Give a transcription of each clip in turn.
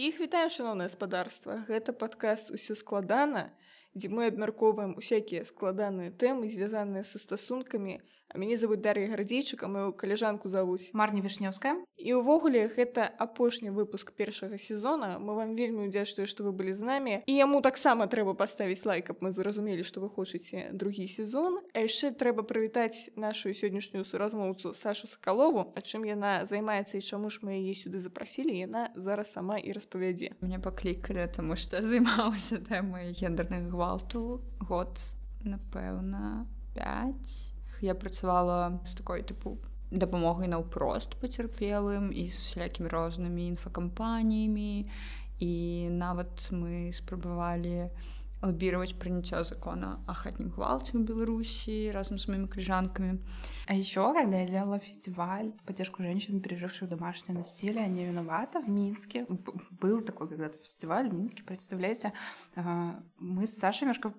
Усіх вітаю шаноўнае гаспадарства гэта падкаст усё складана дзе мы абмяркоўваем усякія складаныя тэмы звязаныя са стасункамі А мяне зовут Дар'я Гардзейчык, а мою каляжанку завуць Марня Вішнёўская. І ўвогуле гэта апошні выпуск першага сезона. Мы вам вельмі удзячныя, што вы былі з намі. І яму таксама трэба паставіць лайк, каб мы зразумелі, што вы хочаце другі сезон. А яшчэ трэба прывітаць нашу сённяшнюю суразмоўцу Сашу Сакалову, А чым яна займаецца і чаму ж мы яе сюды запрасілі, яна зараз сама і распавядзе. Мне паклікалі, таму што займалася тэмай гендерных гвалту год, напэўна, 5 я працавала з такой тыпу дапамогай наўпрост пацярпелым і з усялякімі рознымі інфакампаніямі і нават мы спрабавалі лаббировать прыняццё закона о хатнім гвалце в беларусі разом с моими крыжанками а еще когда я делала фестиваль поддержку женщин переживших домашнее насилие не виновата в минске был такой когда-то фестиваль в минске представляете мы с сашей немножко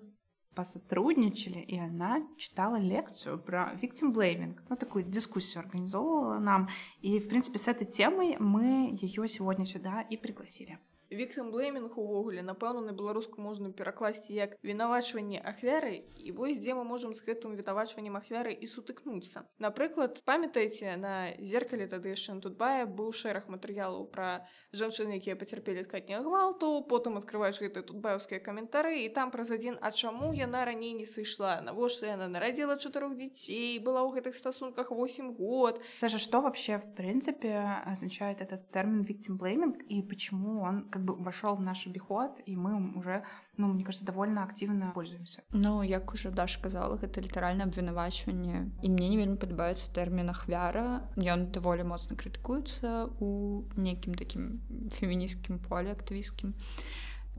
посотрудничали, и она читала лекцию про victim blaming, ну, такую дискуссию организовывала нам. И, в принципе, с этой темой мы ее сегодня сюда и пригласили. Віктам блеймінг увогуле напэўна на беларуску можна перакласці як вінавачванне ахвяры і вось дзе мы можам з гэтым вінавачваннем ахвяры і сутыкнуцца. Напрыклад памятаеце на зеркале тады яшчэ тут бая быў шэраг матэрыялаў пра жанчын якія пацярпелі ткатня гвалту потым открываеш гэты тут баўскія каментары і там праз адзін а чаму яна раней не сышла? Навошта яна нарадзіла чатырох дзяцей? Была ў гэтых стасунках 8 год? Саша что вообще в принципе означает этот термин victim blaming и почему он как бы вошел в наш обиход, и мы уже, ну, мне кажется, довольно активно пользуемся. Ну, як уже Даша сказала, это літаральна абвінавачванне. І мне не вельмі падабаецца тэрмін ахвяра. Ён даволі моцна крытыкуецца у нейкім такім фемінісцкім поле актывісцкім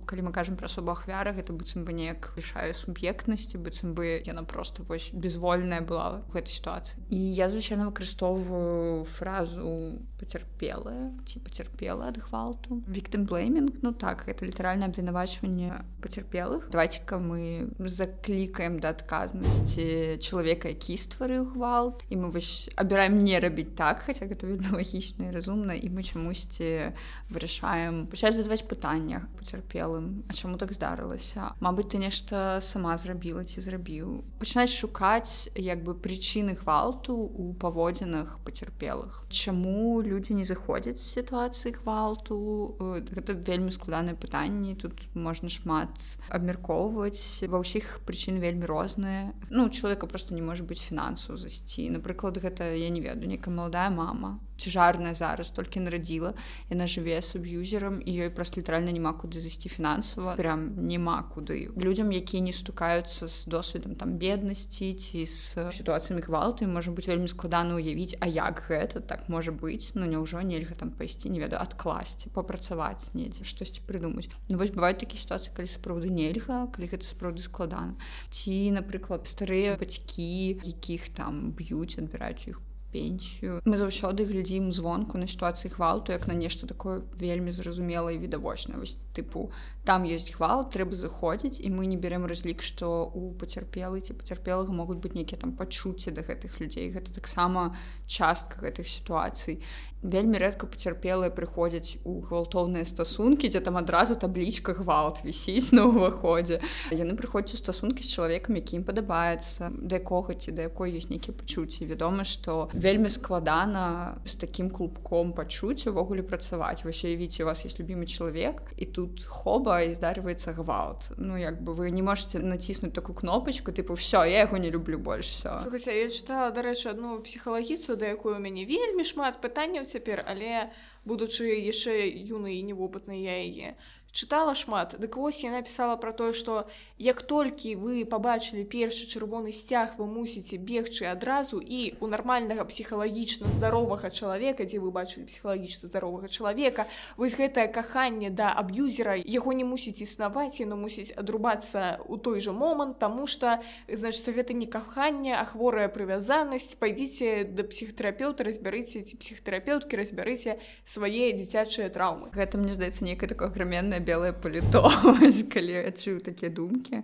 калі мы кажам пра асобу ахвяра гэта быццам бы неяк вышае суб'ектнасці быццам бы яна просто вось безвольная была в гэтай сітуацыі і я звычайна выкарыстоўваю фразу пацярпелая ці пацярпела ад гвалту victim blaming ну так это літаральна абвінавачванне пацярпелых давайте-ка мы заклікаем да адказнасці чалавека які стварыў гвалт і мы вось абіраем не рабіць так хаця гэта вельмі лагічна і разумна і мы чамусьці вырашаем. Пачаць задаваць пытаннях пацярпела цэлым А чаму так здарылася Мабыць ты нешта сама зрабіла ці зрабіў пачынаць шукаць як бы прычыны гвалту у паводзінах пацярпелых Чаму людзі не заходзяць з сітуацыі гвалту? Гэта вельмі складаныя пытанні тут можна шмат абмяркоўваць ва ўсіх прычын вельмі розныя Ну чалавека просто не можа быць фінансаў засці напрыклад гэта я не ведаю некая маладая мама цяжарная зараз толькі нарадзіла яна жыве суб'юзерам і ёй просто літаральна няма куды зайсці фінансава прям няма куды людзям якія не стукаюцца з досведам там беднасці ці з сітуацыямі гвалту можа быць вельмі складана ўявіць а як гэта так можа быць ну няўжо нельга там пайсці не ведаю адкласці папрацаваць недзе штосьці прыдумаць ну, вось бываюць такія сітуацыі калі сапраўды нельга калі гэта сапраўды складана. Ці напрыклад старыя бацькі якіх там б'юць адбіраюць іх пенсію мы заўсёды глядзім звонку на сітуацыі гвалту як на нешта такое вельмі зразумела і відавочна вось тыпу там ёсць гвалт трэба заходзіць і мы не берем разлік што у пацярпелы ці пацярпелага могуць быць нейкія там пачуцці да гэтых людзей. Гэта таксама частка гэтых сітуацый вельмі рэдка пацярпелыя прыходзяць у гвалтоўныя стасункі дзе там адразу таблічка гвалт вісіць на ўваходзе. Яны прыходзяць у стасункі з чалавекам які ім падабаецца да якога ці да якой ёсць нейкія пачуцці. Вядома што вельмі складана з такім клубком пачуць увогуле працаваць. Вось уявіце у вас есть любімы чалавек і тут хоба і здарваецца гвалт. Ну як бы вы не можете націснуць такую кнопочку тыпу все я яго не люблю больш все я чытала дарэчы одну псіхалагіцу да якую у мяне вельмі шмат пытанняў цяпер але будучы яшчэ юны і невопытнай я яе чытала шмат дык вось я напісала пра тое што як толькі вы пабачылі першы чырвоны сцяг вы мусіце бегчы адразу і у нармальнага псіхалагічна здаровага чалавека дзе вы бачылі псіхалагічна здаровага чалавека вось гэтае каханне да аб'юзера яго не мусіць існаваць яно мусіць адрубацца ў той жа момант таму што значыцца гэта не каханне а хворая прывязанасць. Пайдзіце да псіхтэрапeuта разбярыце ці псіхтэрапеўткі разбярыце свае дзіцячыя траўмы. Гэта мне здаецца некая такое граменная белае паліто калі адчыў такія думкі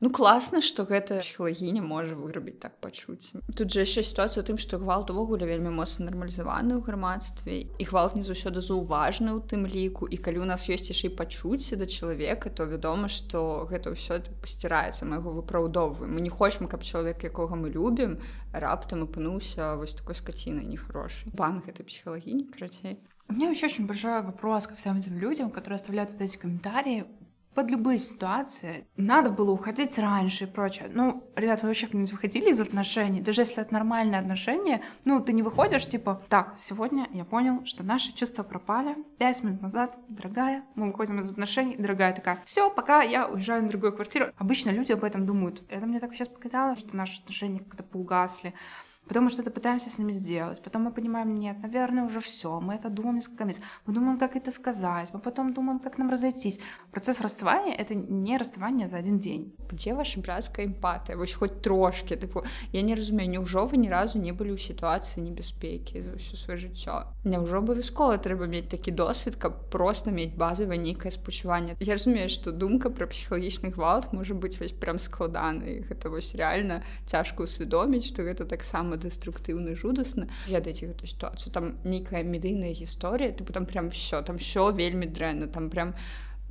Ну класна што гэта псіхалагіня можа вырабіць так пачуць тут же яшчэ сітуацыя тым што гвалт увогуле вельмі моцна нармалізаваны ў грамадстве і гвалт не заўсёды заўважны ў тым ліку і калі ў нас ёсць яшчэ і пачуцці да чалавека то вядома што гэта ўсё пасціраецца мы яго выпраўдоўваем мы не хочам каб чалавек якога мы любім раптам апынуўся вось такой скацінай нехарошы пан гэтай псіхалагіні карацей У меня еще очень большой вопрос ко всем этим людям, которые оставляют вот эти комментарии под любые ситуации. Надо было уходить раньше и прочее. Ну, ребят, вы вообще не выходили из отношений? Даже если это нормальные отношения, ну, ты не выходишь, типа, так, сегодня я понял, что наши чувства пропали. Пять минут назад, дорогая, мы выходим из отношений, дорогая такая, все, пока я уезжаю на другую квартиру. Обычно люди об этом думают. Это мне так сейчас показалось, что наши отношения как-то поугасли. Потом мы что-то пытаемся с ними сделать. Потом мы понимаем, нет, наверное, уже все. Мы это думаем несколько месяцев. Мы думаем, как это сказать. Мы потом думаем, как нам разойтись. Процесс расставания — это не расставание за один день. Где ваша братская эмпатия? Вось хоть трошки. Типу, я не разумею, неужо вы ни разу не были ў ситуации небяспекі за ўсё свое жыццё? Няўжо абавязкова трэба мець такі досвед, каб просто мець базавае нейкае спачуванне. Я разумею, што думка пра псіхалагічны гвалт быць вось прям складаны. Гэта вось реально цяжка усвядоміць, што гэта таксама деструктыўна жудасна ведаеце гэту сітуацыю там нейкая медыйная гісторыя ты там прям все там все вельмі дрэнна там прям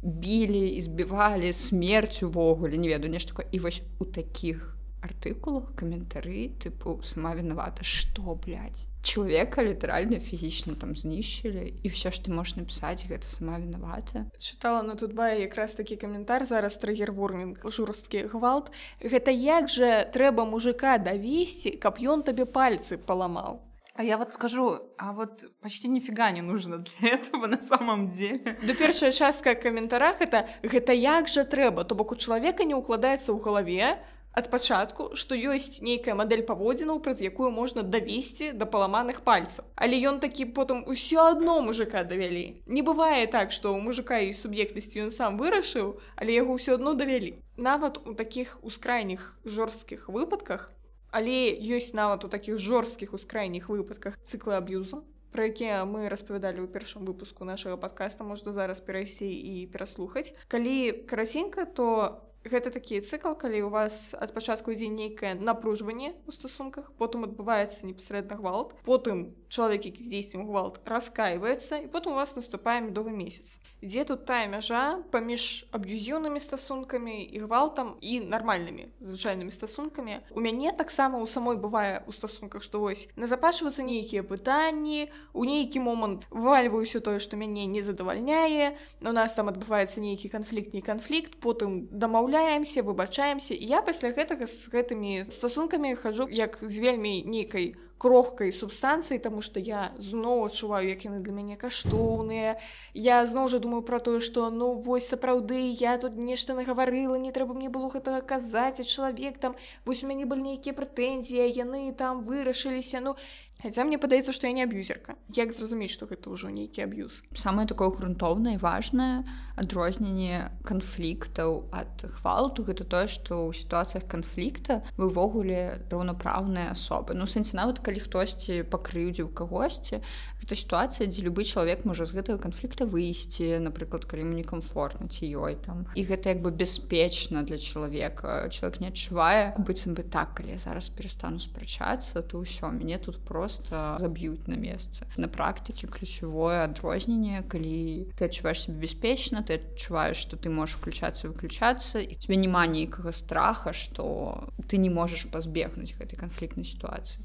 білі і збівалі смерць увогуле не ведаю нешта такое. І вось у таких артыкулах каментары тыпу сама вінавата что блядь? чалавека літаральна фізічна там знішчылі і все ж ты можаш напісаць гэта сама вінавата чытала на тут бае якраз такі каментар зараз трагерворнінг жорсткі гвалт. Гэта як жа трэба мужика давесці каб ён табе пальцы паламаў А я вот скажу, а вот почти нифига не нужно для этого на самом деле. Да першая частка каментарах это гэта як жа трэба, то бок у чалавека не ўкладаецца ў галаве, ад пачатку што ёсць нейкая мадэль паводзінаў праз якую можна давесці да паламаных пальцаў але ён такі потым усё адно мужика давялі не бывае так што ў мужика і суб'ектнасці ён сам вырашыў але яго ўсё адно давялі нават у такіх ускрайніх жорсткіх выпадках але ёсць нават у такіх жорсткіх ускрайніх выпадках цыклы аб'юзу про якія мы распавядалі ў першым выпуску нашага подкаста можна зараз перайсці і пераслухаць. Калі карасенька то гэта такі цыкл калі у вас ад пачатку ідзе нейкае напружванне у стасунках потым адбываецца непасрэдна гвалт потым чалавек які здзейснім гвалт раскаивается і потым у вас наступае медовы месяц. Дзе тут тая мяжа паміж аб'юзіўнымі стасункамі і гвалтам і нармальнымі звычайнымі стасункамі у мяне таксама у самой бывае у стасунках што вось назапашваюцца нейкія пытанні у нейкі момант вывальваюся тое што мяне не задавальняе у нас там адбываецца нейкі канфлікт не канфлікт потым дамаўля дамаўляемся выбачаемся. І я пасля гэтага з гэтымі стасункамі хожу як з вельмі нейкай крохкай субстанцыі тому что я зноў адчуваю як яны для мяне каштоўныя. Я зноў жа думаю про тое что ну вось сапраўды я тут нешта нагаварыла не трэба мне было гэтага казаць а чалавек там вось у мяне былі нейкія прэтэнзіі яны там вырашыліся. Ну Хаця мне падаецца, што я не аб'юзерка. Як зразумець, што гэта ўжо нейкі аб'юз. Самае такое грунтоўнае і важнае адрозненне канфліктаў ад гвалту гэта тое, што ў сітуацыях канфлікта вы ўвогуле раўнапраўныя асобы. Ну сэнсе нават калі хтосьці пакрыўдзіў кагосьці, гэта сітуацыя, дзе любы чалавек можа з гэтага канфлікта выйсці, напрыклад, калі ему некамфортна ці ёй там. І гэта як бы бяспечна для чалавека. Чалавек не адчувае быццам бы так, калі я зараз перастану спрачацца, то ўсё мяне тут просто просто заб'юць на месцы на практыке ключевое адрозненне калі ты адчуваеш себе бяспечна ты адчуваеш что ты можешь включацца выключацца і тебе няма нейкага страха что ты не можешь пазбегнуць гэтай канфліктнай сітуацыі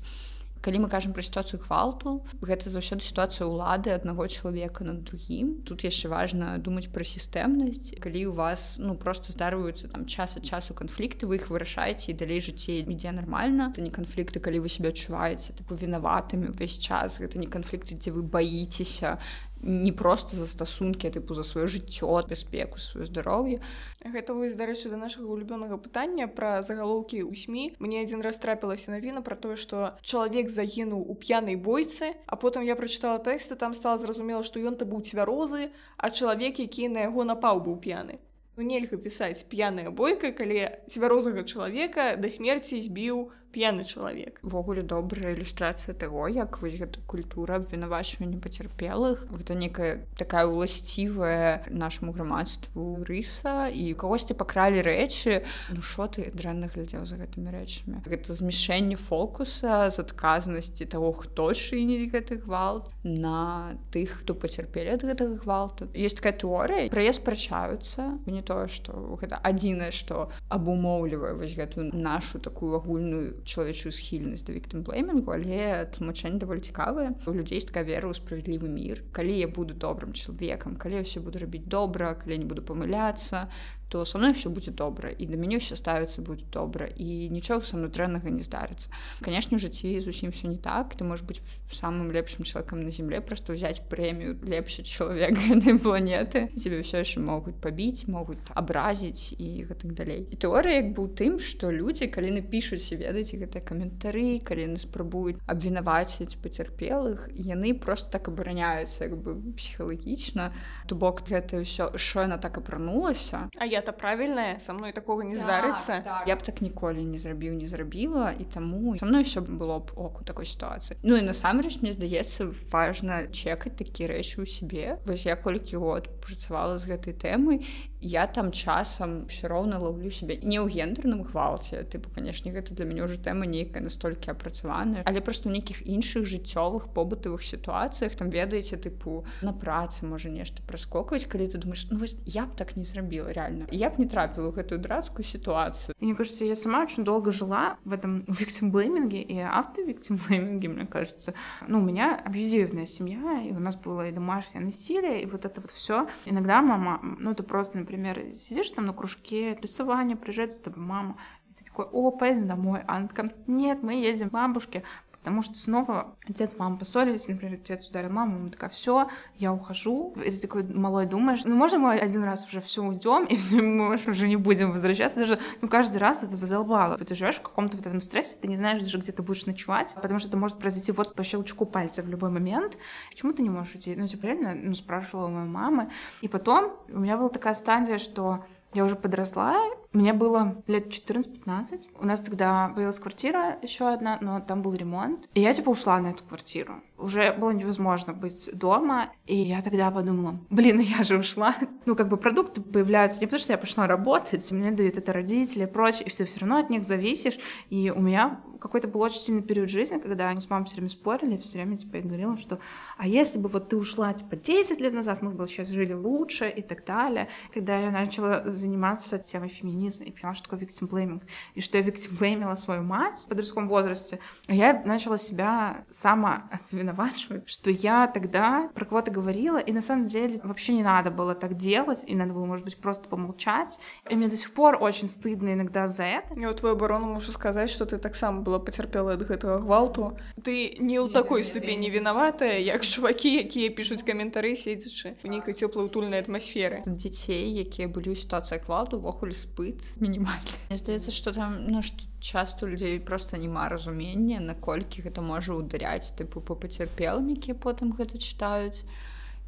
калі мы кажам пра сітуацыю гвалту гэта заўсёды сітуацыя ўлады аднаго чалавека над другім. Тут яшчэ важна думаць пра сістэмнасць. Калі у вас ну просто здарваюцца там час ад часу канфлікты вы іх вырашаеце і далей жыццей ідзе нармальна. Это не канфлікты калі вы себе адчуваеце тыпу вінаватымі ўвесь час. Гэта не канфлікты дзе вы баіцеся не просто за стасункі тыпу за сваё жыццё бяспеку сваё здароўе. Гэта вось дарэчы да нашага улюбёнага пытання пра загалоўкі ў сМ. Мне адзін раз трапілася навіна пра тое што чалавек загінуў у п'янай бойцы а потым я прачытала тэксты там стала зразумела што ён то быў цвярозы а чалавек які на яго напаў быў п'яны. Ну, нельга пісаць п'яная бойка калі цвярозага чалавека да смерці збіў п'яны чалавек ввогуле добрая ілюстрацыя таго як вось гэта культура абвінавачвання пацярпелых гэта некая такая уласцівая нашаму грамадству рыса і кагосьці пакралі рэчы. Ну що ты дрэнна глядзеў за гэтымі рэчамі? Гэта змяшэнне фокуса з адказнасці того хто чыніць гэты гвалт на тых хто пацярпелі ад гэтага гвалту. Есть такая тэорыя пра яе спрачаюцца не тое што гэта адзінае што абумоўлівае вось гэтую нашу такую агульную чалавечую схільнасць да віктымблеймінгу але тлумачэнне даволі цікавае у людзей такая вера ў справядлівы мір калі я буду добрым чалавекам калі я все буду рабіць добра калі не буду памыляцца то со мной все будзе добра і да мяне все ставіцца будзе добра і нічога са мной дрэннага не здарыцца канешне жыцці зусім все не так ты можешь быть самым лепшым чалавекам на земле просто ўзяць прэмію лепшы чалавек гэтай планеты тебе все яшчэ могуць пабіць могуць абразіць і гэтак далей і тэорыя як быў тым что людзі калі напішуць ведаць гэтыя каментары калі яны спрабуюць абвінаваціць пацярпелых яны просто так абараняюцца як бы псіхалагічна то бок гэта ўсё що яна так апранулася А я это правільнае со мной такого не здарыцца так, так. я б так ніколі не зрабіў не зрабіла і таму со мной все было б оку такой сітуацыі Ну і насамрэч мне здаецца важна чекаць такія рэчы ў сябе вось я колькі год працавала з гэтай тэмай я там часам все роўна лаўлю себе не ў гендерным гвалце тыпу канешне гэта для мяне ўжо тэма нейкая настолькі апрацаваная але просто ў нейкіх іншых жыццёвых побытавых сітуацыях там ведаеце тыпу на працы можа нешта праскокваць калі ты думаешь ну, вось я б так не зрабіла реально я б не трапіла гэтую драцкую сітуацыю мне кажется я сама очень долго жила в этом виктимблейминге и автовиктимблейминге мне кажется. Ну у меня абьюзивная семья и у нас было и домашнее насилие и вот это вот все иногда мама ну это просто например например, сидишь там на кружке, рисование, приезжает за тобой мама, и ты такой, о, поедем домой. А она такая, нет, мы едем к бабушке, потому что снова отец, мама поссорились, например, отец ударил маму, мама такая, все, я ухожу. И ты такой малой думаешь, ну, можно мы один раз уже все уйдем, и все, мы уже не будем возвращаться, даже, ну, каждый раз это задолбало. Ты живешь в каком-то вот этом стрессе, ты не знаешь даже, где ты будешь ночевать, потому что это может произойти вот по щелчку пальца в любой момент. Почему ты не можешь уйти? Ну, типа, реально, ну, спрашивала у моей мамы. И потом у меня была такая стадия, что я уже подросла, мне было лет 14-15. У нас тогда появилась квартира еще одна, но там был ремонт. И я типа ушла на эту квартиру. Уже было невозможно быть дома. И я тогда подумала, блин, я же ушла. Ну, как бы продукты появляются не потому, что я пошла работать, мне дают это родители и прочее, и все все равно от них зависишь. И у меня какой-то был очень сильный период жизни, когда мы с мамой все время спорили, все время типа я говорила, что а если бы вот ты ушла типа 10 лет назад, мы бы сейчас жили лучше и так далее. Когда я начала заниматься темой феминизма и поняла, что такое виктимблейминг, и что я виктимблеймила свою мать в подростковом возрасте, я начала себя сама виновачивать, что я тогда про кого-то говорила, и на самом деле вообще не надо было так делать, и надо было, может быть, просто помолчать. И мне до сих пор очень стыдно иногда за это. Я у твою оборону могу сказать, что ты так само была поцярпела ад гэтага гвалту. Ты не ў такой ступені вінаватая як чувакі якія пішуць каментары седзячы у нейкай цёплай утульнай атмасферы дзяцей якія былі ў сітуацыі гвалту увогуле спыт мінімальны Мне здаецца что там ну што часто людзей просто няма разумення наколькі гэта можа ударяць тыпу по пацярпелым якія потым гэта чытаюць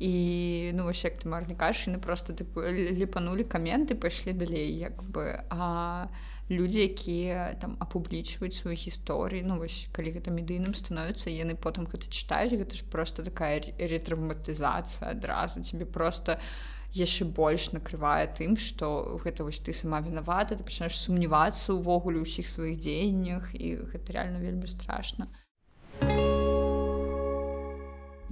і ну вось як ты марні кашыны просто тыпу ліпанули каменты пайшлі далей як бы. А людзі якія там апублічваюць свае гісторыі ну вось калі гэта медыйным становіцца яны потым гэта чытаюць гэта ж просто такая ретравматызацыя адразу тебе просто яшчэ больш накрывае тым што гэта вось ты сама вінавата ты пачынаеш сумнявацца ўвогуле ўсіх сваіх дзеяннях і гэта реально вельмі страшна. а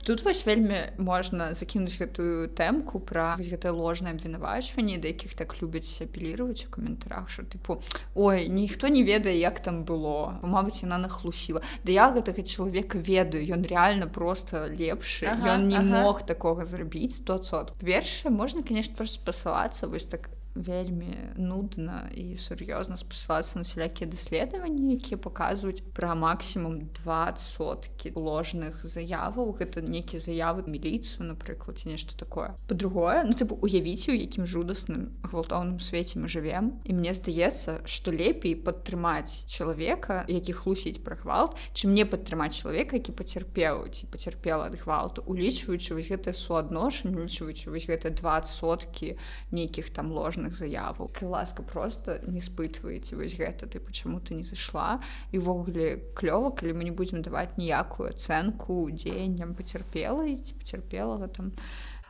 тут вось вельмі можна закінуць гэтую тэмку пра гэтае ложнае абвінавачванне да якіх так любяць апелліраваць у каментарах що тыпу ой ніхто не ведае як там было Мабыць яна нахлусіла Да я гэтага чалавека ведаю ён реально просто лепшы ага, ён не ага. мог такога зрабіць 100 першае можна конечно просто спасылацца вось так вельмі нудна і сур'ёзна спасылацца на сялякія даследаванні якія паказваюць пра максімум два соткі ложных заяваў гэта нейкія заявы міліцыю напрыклад ці нешта такое. По-другое ну ты уявіце у якім жудасным гвалтоўным свеце мы жывем і мне здаецца што лепей падтрымаць чалавека які хлусіць пра гвалт чым мне падтрымаць чалавека які пацярпеў ці пацярпела ад гвалту улічваючы вось гэтае суадношанне улічваючы вось гэта два соткі нейкіх там ложных кожных заяваў ласка просто не спытваеце вось гэта ты почему ты не зайшла і увогуле клёва калі мы не будзем даваць ніякую ацэнку дзеянням пацярпела і ці пацярпелага там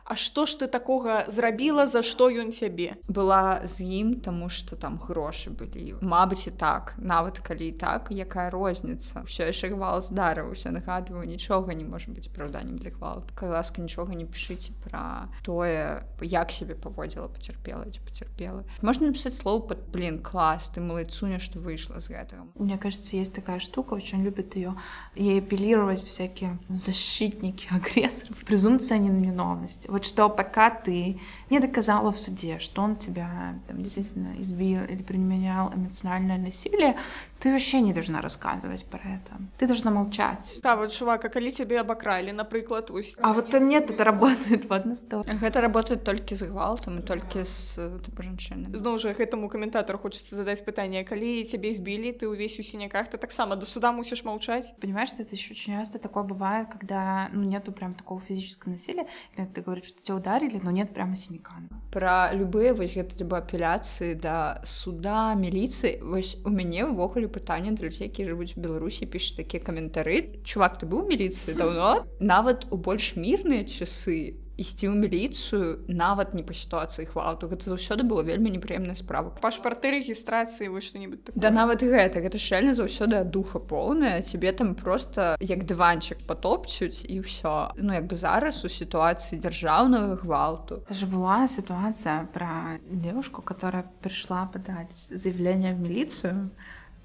А што ж ты такога зрабіла за што ён цябе? Была з ім тому что там грошы былі. Мабыць і так нават калі і так якая розніца. Ўсё яшчэ гвал здарыўся нагадваю нічога не можа быць праўданнем для гвалт ласка нічога не пішыце пра тое як сябе паводзіла пацярпела ці пацярпела. Можна написать слов под блин клас ты малайцуня что выйшла з гэтага Мне кажется есть такая штука очень любит ее и апеллировать всякие защитники агрессоров презумпция невиновности Вот что пока ты не доказала в суде, что он тебя там, действительно избил или применял эмоциональное насилие, ты вообще не должна рассказывать про это. Ты должна молчать. Да, вот, чувак, а коли тебе обокрали, например, усть... А вот нет, это работает в одну сторону. Это работает только с гвалтом и только с типа, женщинами. Знову ж, этому комментатору хочется задать питание, коли тебе избили, ты увесь у синяках, ты так само до суда мусишь молчать. Понимаешь, что это еще очень часто такое бывает, когда ну, нету прям такого физического насилия, или ты говоришь, что тебя ударили, но нет прямо синяка. Про любые вось гэта либо апелляции до суда, милиции, вось у мяне ўвогуле пытанне для людзей які жывуць у беларусі піша такія каментары чувак ты быў міліцыі даўно нават у больш мірныя часы ісці ў міліцыю нават не па сітуацыі хвалту гэта заўсёды было вельмі непрыемная справа. Пашпарты рэгістрацыі вы что-нибудь да нават гэта гэта реально заўсёды духа поўная тебе там просто як дыванчык потопчуць і ўсё ну як бы зараз у сітуацыі дзяржаўнага гвалту. Это же была ситуация про девушку которая пришла подать заявление в милицию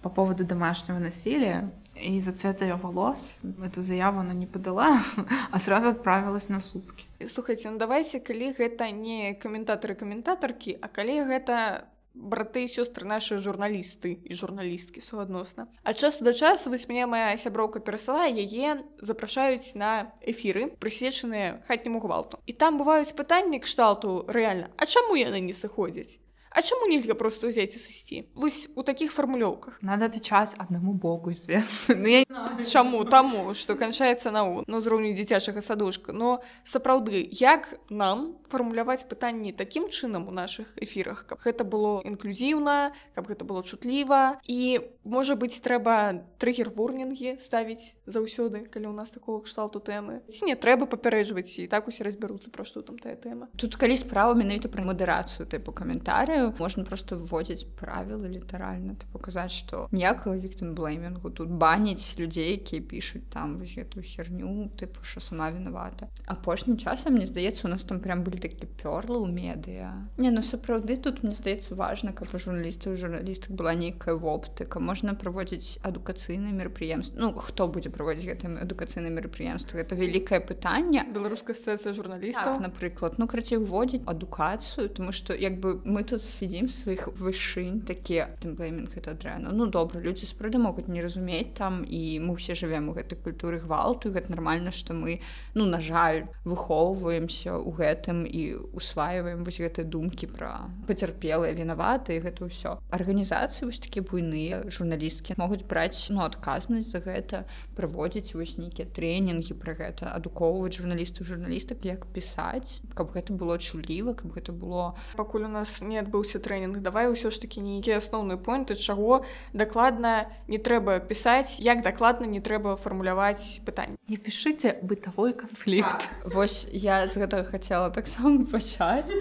по поводу домашнего насилия. И из-за цвета ее волос эту заяву она не подала, а сразу отправилась на сутки. Слушайте, ну давайте, коли это не комментаторы-комментаторки, а коли это браты і сёстры наши журналісты і журналісткі суадносна а часу да часу вось мне моя сяброўка перасылае яе запрашаюць на эфіры прысвечаныя хатняму гвалту і там бываюць пытанні кшталту рэальна А чаму яны не сыходзяць А чаму нельга просто ўзяць і сысці вось у такіх фармулёўках надо отвечаць аднаму богу известно. Ну, чаму таму что канчаецца на на ўзроўню дзіцячага садушка но сапраўды як нам фармуляваць пытанні такім чынам у наших эфірах каб гэта было інклюзіўна каб гэта было чутліва? І можа быць трэба трыггер ворнінгі ставіць заўсёды калі у нас такого кшталту тэмы? Ці не трэба папярэджваць і так усе разбяруцца пра што там тая тэма? Тут калі справа менавіта пра мадэрацыю тыпу каментарыю можно просто вводзіць правілы літаральна ты показаць что ніякага віктым блеймингу. Тут баніць людзей якія пишутць там вось гэтую херню тыпу що сама вінавата апошнім часам мне здаецца у нас там прям былі такі пёрлы ў медыа не ну сапраўды тут мне здаецца важна каб журналістаў журналістак была нейкая воптыка можна праводзіць адукацыйны мерапрыемства ну хто будзе праводзіць гэтым адукацыйным мерапрыемства это вялікае пытанне беларуская сцэцыя журналістаў так, напрыклад ну карацей уводзіць адукацыю тому что як бы мы тут с сидзім сваіх вышынь такія тэмплеймінг это дрэнна ну добра людзі спраўды могуць не разумець там і мы ўсе жывем у гэтай культуры гвалту гэта нармальна што мы ну на жаль выхоўваемся ў гэтым і усваиваем вось гэтай думкі пра пацярпелыя вінаваты гэта ўсё. Арганізацыі вось такія буйныя журналісткі могуць браць ну адказнасць за гэта праводзіць вось нейкія трэнінгі пра гэта адукоўваць журналістаў журналістак як пісаць каб гэта было чуліва каб гэта было. Пакуль у нас не адбыўся адбыўся трэнінг давай ўсё ж такі нейкія асноўныя поінты чаго дакладна не трэба пісаць як дакладна не трэба фармуляваць пытанне не пішыце бытавой канфлікт Вось я з гэтага хацела таксама пачаць.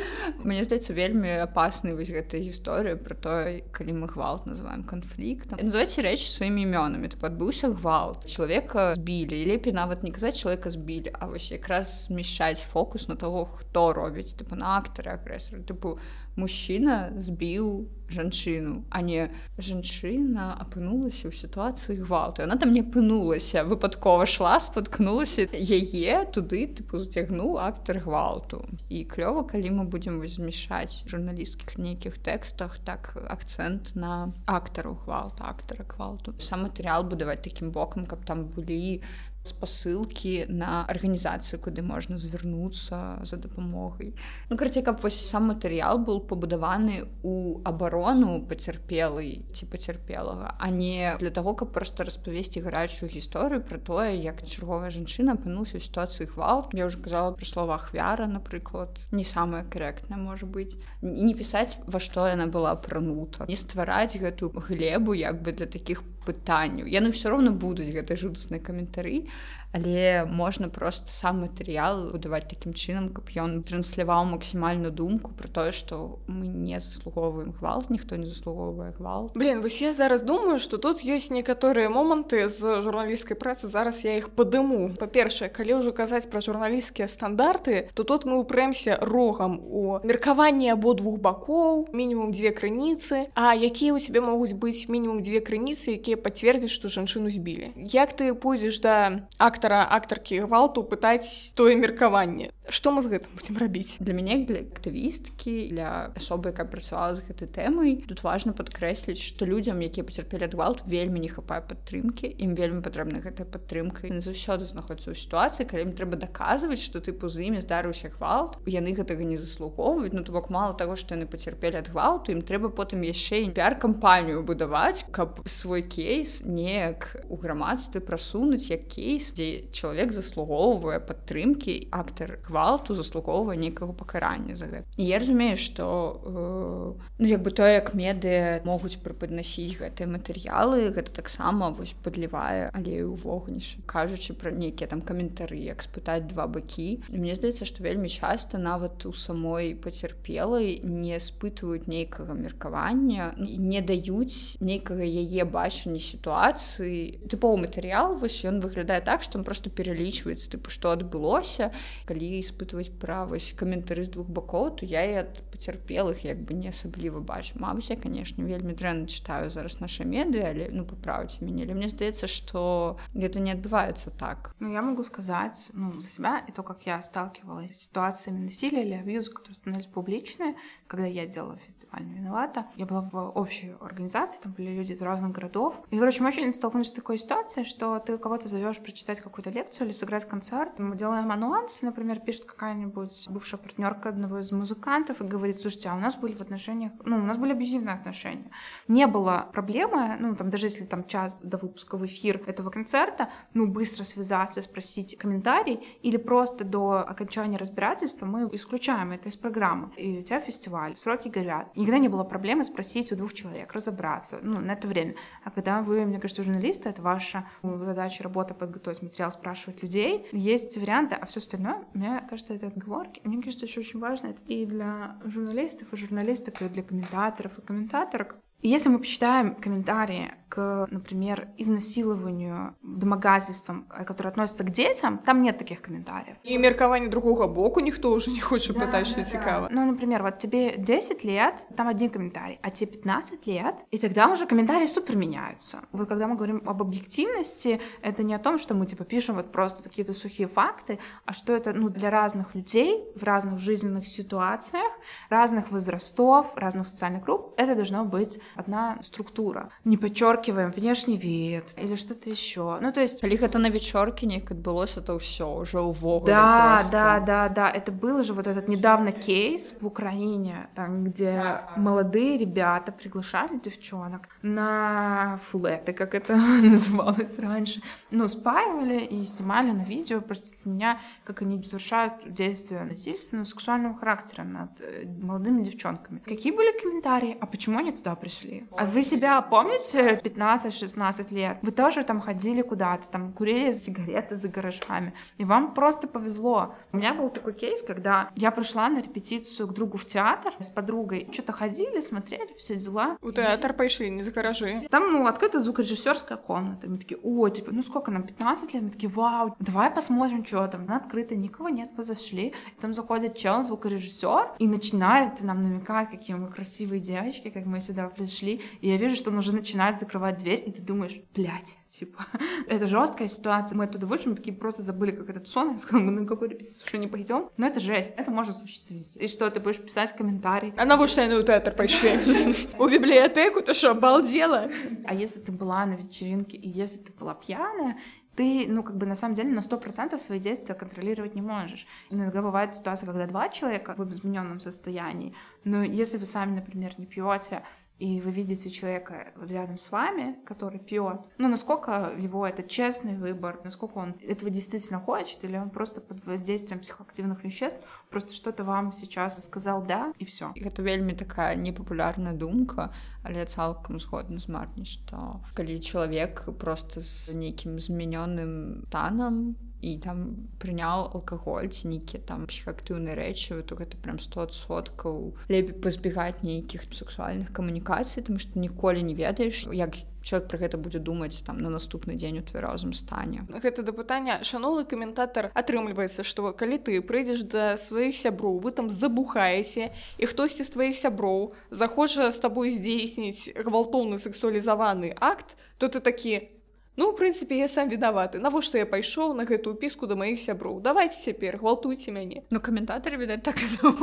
Мне здаецца вельмі апасны вось гэтая гісторыя про то калі мы гвалт называем канфліктам называйце рэч сваімі імёнамі. То адбыўся гвалт чалавека збілі лепей нават не казаць чалавека збілі А вось якраз змяшчаць фокус на того хто робіць тыпу на актары агрэсары. Тыпу мужчына збіў жанчыну а не жанчына апынулася ў сітуацыі гвалту. Она там не апынулася выпадкова шла споткнулася яе туды тыпу зацягнуў актор гвалту. І клёва калі мы будзем змяшаць журналісцкіх нейкіх тэкстах так акцэнт на актару гвалта актара квалту сам матэрыял будаваць такім бокам каб там былі спасылкі на арганізацыю куды можна звярнуцца за дапамогай. Ну карці каб вось сам матэрыял был пабудаваны у абарону пацярпелый ці пацярпелага а не для того каб просто распавесці гарачую гісторыю про тое як чарговая жанчына апынулася ў сітуацыі гвалт я уже казала пра слова ахвяра напрыклад. Не самая карэктная можа быть не пісаць во што яна была апранута. Не ствараць гэтую глебу як бы для таких пытанняў. Яны ўсё роўно будуць гэтай жудаснай каментары але можна просто сам матэрыял будаваць такім чынам каб ён трансляваў максімальную думку про тое что мы не заслугоўваем гвалт ніхто не заслугоўвае гвалт. Блин вось я зараз думаю что тут ёсць некаторыя моманты з журналісцкай працы зараз я іх падыму. Па-першае калі ўжо казаць пра журналісцкія стандарты то тут мы упрэмся рогам у меркаванні абодвух бакоў мінімум дзве крыніцы а якія у тебе могуць быць мінімум дзве крыніцы якія пацвердзяць што жанчыну збілі. Як ты пойдзеш да актара актаркі гвалту пытаць тое меркаванне что мы з гэтым будем рабіць? Для мяне для актывісткі для асобы якая працавала з гэтай тэмай тут важна падкрэсліць што людзям якія пацярпелі гвалт вельмі не хапае падтрымкі ім вельмі патрэбна гэтая падтрымка. І заўсёды знаходзіцца ў сітуацыі калі ім трэба даказваць што тыпу з імі здарыўся гвалт яны гэтага не заслугоўваюць. Ну то бок мало таго што яны пацярпелі ад гвалту ім трэба потым яшчэ піар-кампанію будаваць каб свой кейс неяк у грамадстве прасунуць як кейс дзе чалавек заслугоўвае падтрымкі актар гвалту заслугоўвае нейкага пакарання за гэта. І я разумею што э, ну як бы то як меды могуць прыпаднасіць гэтыя матэрыялы гэта таксама вось падлівае але ў вогнішча кажучы пра нейкія там каментары як спытаць два бакі. Мне здаецца што вельмі часта нават у самой пацярпелай не спытваюць нейкага меркавання не даюць нейкага яе бачання сітуацыі. Тыповы матэрыял вось ён выглядае так што там просто пералічваецца тыпу што адбылося калі испытваць правасць каментары з двух бакоў то я і ад пацярпелых як бы не асабліва бачу Мабыць я конечно вельмі дрэнна чытаю зараз наша меды але ну паправце мяне але мне здаецца что гэта не адбываецца так Ну я могу сказать ну, за себя и то как я сталкивалась с ситуациями насилия или абьюза которые становились публичные когда я делала фестиваль виновата я была в общей организации там были люди из разных городов и короче мы очень столкнулись с такой ситуацией что ты кого-то зовешь прочитать какую-то лекцию или сыграть концерт. Мы делаем анонсы, например, пишет какая-нибудь бывшая партнерка одного из музыкантов и говорит, слушайте, а у нас были в отношениях, ну, у нас были абьюзивные отношения. Не было проблемы, ну, там, даже если там час до выпуска в эфир этого концерта, ну, быстро связаться, спросить комментарий, или просто до окончания разбирательства мы исключаем это из программы. И у тебя фестиваль, сроки горят. Никогда не было проблемы спросить у двух человек, разобраться, ну, на это время. А когда вы, мне кажется, журналисты, это ваша задача, работа подготовить материал спрашивать людей. Есть варианты, а все остальное, мне кажется, это отговорки. Мне кажется, еще очень важно это и для журналистов, и журналисток, и для комментаторов, и комментаторок. Если мы почитаем комментарии к, например, изнасилованию, домогательствам, э, которые относятся к детям, там нет таких комментариев. И меркование другого боку никто уже не хочет да, пытать, что да. Да. Ну, например, вот тебе 10 лет, там один комментарий, а тебе 15 лет, и тогда уже комментарии супер меняются. Вот когда мы говорим об объективности, это не о том, что мы типа пишем вот просто какие-то сухие факты, а что это ну, для разных людей в разных жизненных ситуациях, разных возрастов, разных социальных групп, это должно быть одна структура. Не подчеркиваем внешний вид или что-то еще. Ну, то есть... Или это на вечерке некое отбылось, это все уже увогуле Да, просто. да, да, да. Это был же вот этот недавно кейс в Украине, там, где молодые ребята приглашали девчонок на флеты, как это называлось раньше. Ну, спаивали и снимали на видео, простите меня, как они совершают действия насильственного сексуального характера над э, молодыми девчонками. Какие были комментарии? А почему они туда пришли. А вы себя помните 15-16 лет? Вы тоже там ходили куда-то, там курили сигареты за гаражами, и вам просто повезло. У меня был такой кейс, когда я пришла на репетицию к другу в театр с подругой, что-то ходили, смотрели, все дела. У театр пошли, не за гаражи. Там, ну, открыта звукорежиссерская комната. Мы такие, о, типа, ну сколько нам, 15 лет? Мы такие, вау, давай посмотрим, что там. Она открыта, никого нет, позашли. И там заходит чел, звукорежиссер, и начинает нам намекать, какие мы красивые девочки, как мы сюда пришли, и я вижу, что он уже начинает закрывать дверь, и ты думаешь, блядь, типа, это жесткая ситуация. Мы оттуда вышли, мы такие просто забыли, как этот сон. Я сказала, мы на репетицию уже не пойдем. Но это жесть. Это может случиться везде. И что, ты будешь писать комментарий? А на на театр пошли? У библиотеку, ты что, обалдела? А если ты была на вечеринке, и если ты была пьяная, ты, ну, как бы на самом деле на сто процентов свои действия контролировать не можешь. Иногда бывает ситуация, когда два человека в измененном состоянии, но если вы сами, например, не пьете, и вы видите человека вот рядом с вами, который пьет, ну, насколько его это честный выбор, насколько он этого действительно хочет, или он просто под воздействием психоактивных веществ просто что-то вам сейчас сказал «да» и все. Это вельми такая непопулярная думка, але цалкам згодна з марні, што калі чалавек просто з нейкім змянёным станам і там прыняў алкаголь ці нейкія там псіхаактыўныя рэчывы то гэта прям 100соткаў лепей пазбегаць нейкіх сексуальных камунікацый тому што ніколі не ведаеш як про гэта будзе думаць там на наступны дзень у твярозум стане гэта да пытання шаноўны каментатор атрымліваецца што калі ты прыйдзеш да сваіх сяброў вы там забухаеце і хтосьці з тваіх сяброў захоча з табой здзейсніць гвалтоўны сексуалізаваны акт то ты такі Ну, у прынцыпе, я сам вінаваты. Навошта я пайшоў на гэтую піску да маіх сяброў. Давайте цяпер гвалтуйце мяне. Ну каментатары відаць так ну,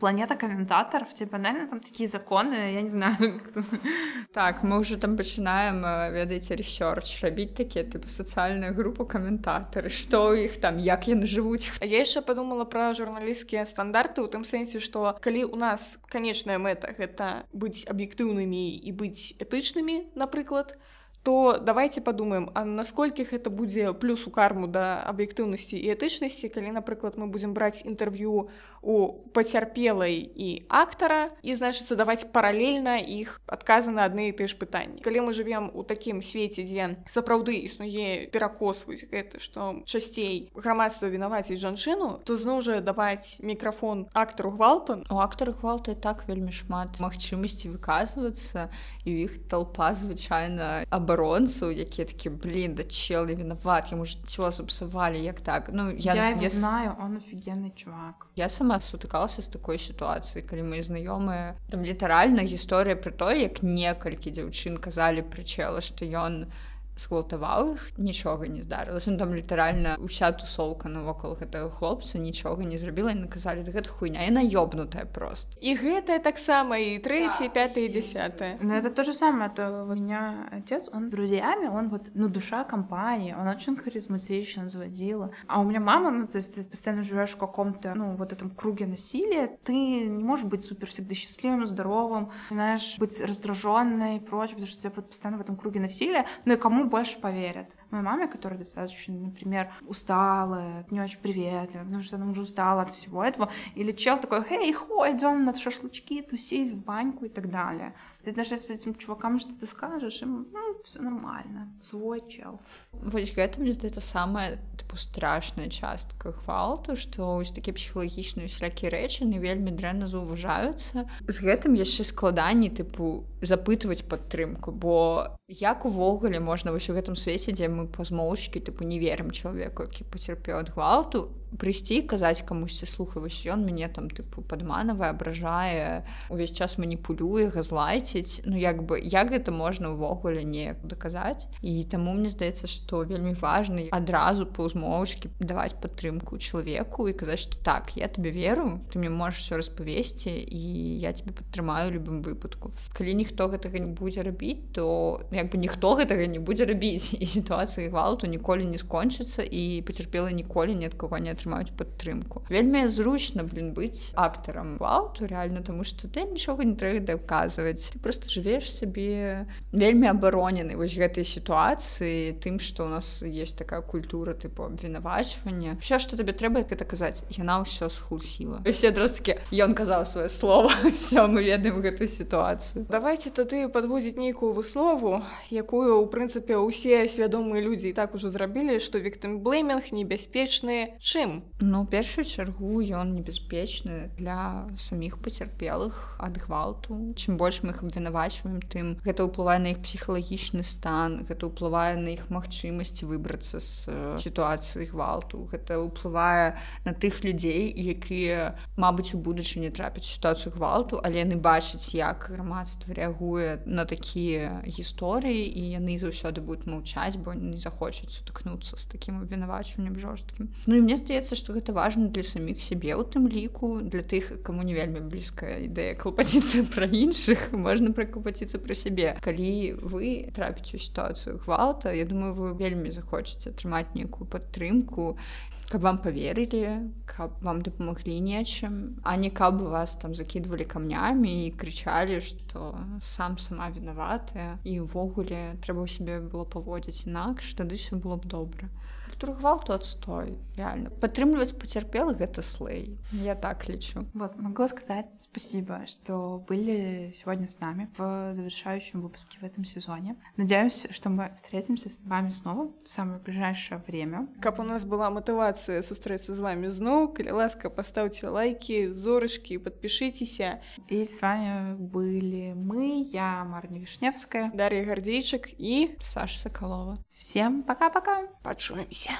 планета каментатаров типа наверное там такие законы я не знаю так мы уже там пачынаем ведаеце ресерч рабіць такія типа сацыяльная група каментатары что у іх там як яны жывуць я яшчэ подумала про журналісцкія стандарты у тым сэнсе что калі у нас канечная мэта гэта быць аб'ектыўнымі і быць этычнымі напрыклад то то давайте подумаем а насколькі гэта будзе плюс у карму да аб'ектыўнасці і этычнасці калі напрыклад мы будзем браць інтэрв'ю у пацярпелай і актара і значыцца даваць паралельна іх адказы на адны і ты ж пытанні калі мы живвем у такім свеце дзе сапраўды існуе перакосваюць гэта што часцей грамадства вінаваціць жанчыну то зноў жа даваць мікрафон актару гвалту. У актару гвалту так вельмі шмат магчымасці выказвацца і іх толпа звычайна аб абаронцаў якія такі блин да чел не вінават яму жыццё сапсавалі як так? Ну я, я, я знаю он офігенны чувак. Я сама сутыкалася з такой сітуацыі калі мы знаёмыя. Там літаральна гісторыя пра тое як некалькі дзяўчын казалі прычела што ён не сгвалтаваў іх нічога не здарылася. Ну, там літаральна уся тусоўка навокал гэтага хлопца нічога не зрабіла і наказалі гэта хуйня яна ёбнутая просто і гэтае таксама і трэці да, пятый десятое но это то же самое то у меня отец он друзьями он вот ну душа компании он очень харизматичен заводила. А у меня мама ну то есть ты постоянно живешь в каком-то ну вот этом круге насилия ты не можешь быть супер всегда счастливым здоровым знаешь быть раздраженной и прочее потому что тебя постоянно в этом круге насилия. Ну и кому больше поверят. Моей маме, которая достаточно, например, усталая, не очень приветливая, потому что она уже устала от всего этого, или чел такой, эй, хо, идем на шашлычки, тусить в баньку и так далее. Ты даже с этим чувакам что-то скажешь, им ну, все нормально, свой чел. Вось гэта мне здаецца самая тыпу страшная частка гвалту, што ось такія псіхалагічныя усялякія рэчы не вельмі дрэнна заўважаюцца. З гэтым яшчэ складаней тыпу запытваць падтрымку, бо як увогуле можна вось у гэтым свеце, дзе мы пазмоўчкі тыпу не верым чалавеку, які пацярпеў ад гвалту, прыйсці казаць камусьці слухай вось ён мяне там тыпу падманавая абражае увесь час маніпулюе газлайціць ну як бы як гэта можна ўвогуле неяк даказаць? І таму мне здаецца што вельмі важны адразу паўзмоўчкі даваць падтрымку чалавеку і казаць што так я тебе веру ты мне можаш все распавесці і я тебе падтрымаю любым выпадку калі ніхто гэтага не будзе рабіць то як бы ніхто гэтага не будзе рабіць і сітуацыі гвалту ніколі не скончыцца і пацярпела ніколі ні ад кого не атрымаюць падтрымку. Вельмі зручна блин быць актарам гвалту реально тому что ты нічога не трэба даказваць просто жывеш сабе вельмі абаронены вось гэтай сітуацыі тым что у нас есть такая культура тыпу абвінавачвання. Все что табе трэба это казаць яна ўсё схлусіла все дросткі ён казаў свое слово все мы ведаем гэтую сітуацыю. Давайте тады подводзіць нейкую выснову якую у прынцыпе усе свядомыя людзі і так ужо зрабілі что віктым блейминг небяспечны. Чым чым ну першую чаргу ён небяспечны для саміх пацярпелых ад гвалту чым больш мы іх абвінавачваем тым гэта ўплывае на іх псіхалагічны стан гэта ўплывае на іх магчымасці выбрацца з сітуацыі гвалту. Гэта ўплывае на тых людзей якія мабыць у будучыні трапяць сітуацыю гвалту але яны бачаць як грамадства рэагуе на такія гісторыі і яны заўсёды будуць маўчаць бо не захочуць сутыкнуцца з такім абвінавачваннем жорсткім. Ну і мне здаецца здаецца што гэта важна для саміх сябе у тым ліку для тых каму не вельмі блізкая ідэя клапаціцца пра іншых можна пракупаціцца пра сябе калі вы трапіць у сітуацыю гвалта Я думаю вы вельмі захочаце атрымаць нейкую падтрымку каб вам поверылі каб вам дапамаглі нечым а не каб вас там закидывалі камнямі і крычалі что сам сама вінаватая і ўвогуле трэба ў сябе было паводзіць інакш тады все было б добра гвалту отстой реально падтрымліваць пацярпелых гэта слэй я так лічу вот могу сказать спасибо что были сегодня с нами в завершающем выпуске в этом сезоне надеюсь что мы встретимся с вами снова в самое ближайшее время каб у нас была мотывация сустрэцца з вами зноў калі ласка поставьте лайки зорочки подпишитеся и с вами были мы я марня вишневская дарья гардзейчык і Саша соколова всем пока-пока пачуемся Yeah.